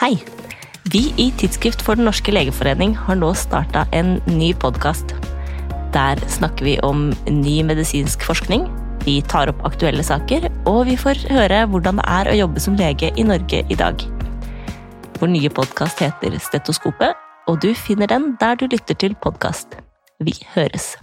Hei! Vi i Tidsskrift for Den norske legeforening har nå starta en ny podkast. Der snakker vi om ny medisinsk forskning, vi tar opp aktuelle saker, og vi får høre hvordan det er å jobbe som lege i Norge i dag. Vår nye podkast heter Stetoskopet, og du finner den der du lytter til podkast. Vi høres!